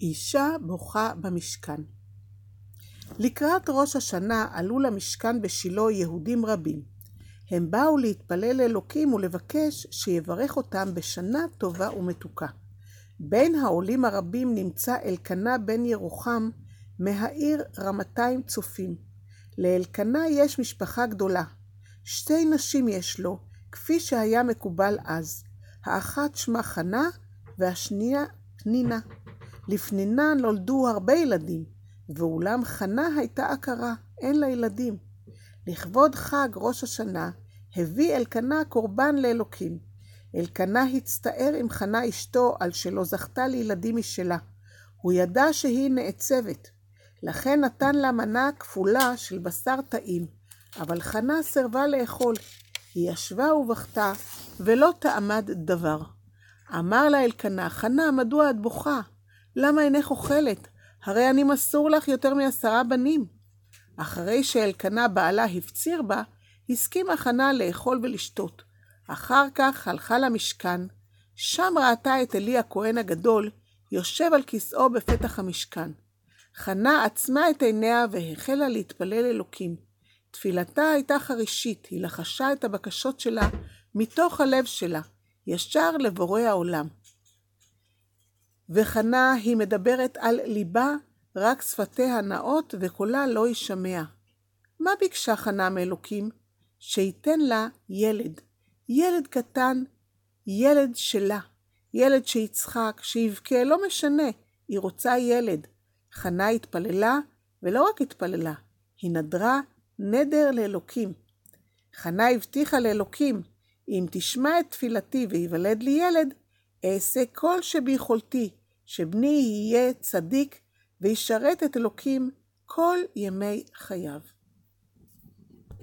אישה בוכה במשכן. לקראת ראש השנה עלו למשכן בשילה יהודים רבים. הם באו להתפלל לאלוקים ולבקש שיברך אותם בשנה טובה ומתוקה. בין העולים הרבים נמצא אלקנה בן ירוחם מהעיר רמתיים צופים. לאלקנה יש משפחה גדולה. שתי נשים יש לו, כפי שהיה מקובל אז. האחת שמה חנה והשנייה פנינה. לפנינה נולדו הרבה ילדים, ואולם חנה הייתה עקרה, אין לה ילדים. לכבוד חג ראש השנה, הביא אלקנה קורבן לאלוקים. אלקנה הצטער עם חנה אשתו על שלא זכתה לילדים משלה. הוא ידע שהיא נעצבת. לכן נתן לה מנה כפולה של בשר טעים, אבל חנה סירבה לאכול. היא ישבה ובכתה, ולא תעמד דבר. אמר לה אלקנה, חנה, מדוע את בוכה? למה אינך אוכלת? הרי אני מסור לך יותר מעשרה בנים. אחרי שאלקנה בעלה הפציר בה, הסכימה חנה לאכול ולשתות. אחר כך הלכה למשכן, שם ראתה את עלי הכהן הגדול יושב על כיסאו בפתח המשכן. חנה עצמה את עיניה והחלה להתפלל אלוקים. תפילתה הייתה חרישית, היא לחשה את הבקשות שלה מתוך הלב שלה, ישר לבורא העולם. וחנה היא מדברת על ליבה, רק שפתיה נאות וקולה לא יישמע. מה ביקשה חנה מאלוקים? שייתן לה ילד. ילד קטן, ילד שלה. ילד שיצחק, שיבכה, לא משנה, היא רוצה ילד. חנה התפללה, ולא רק התפללה, היא נדרה נדר לאלוקים. חנה הבטיחה לאלוקים, אם תשמע את תפילתי וייוולד לי ילד, אעשה כל שביכולתי, שבני יהיה צדיק וישרת את אלוקים כל ימי חייו.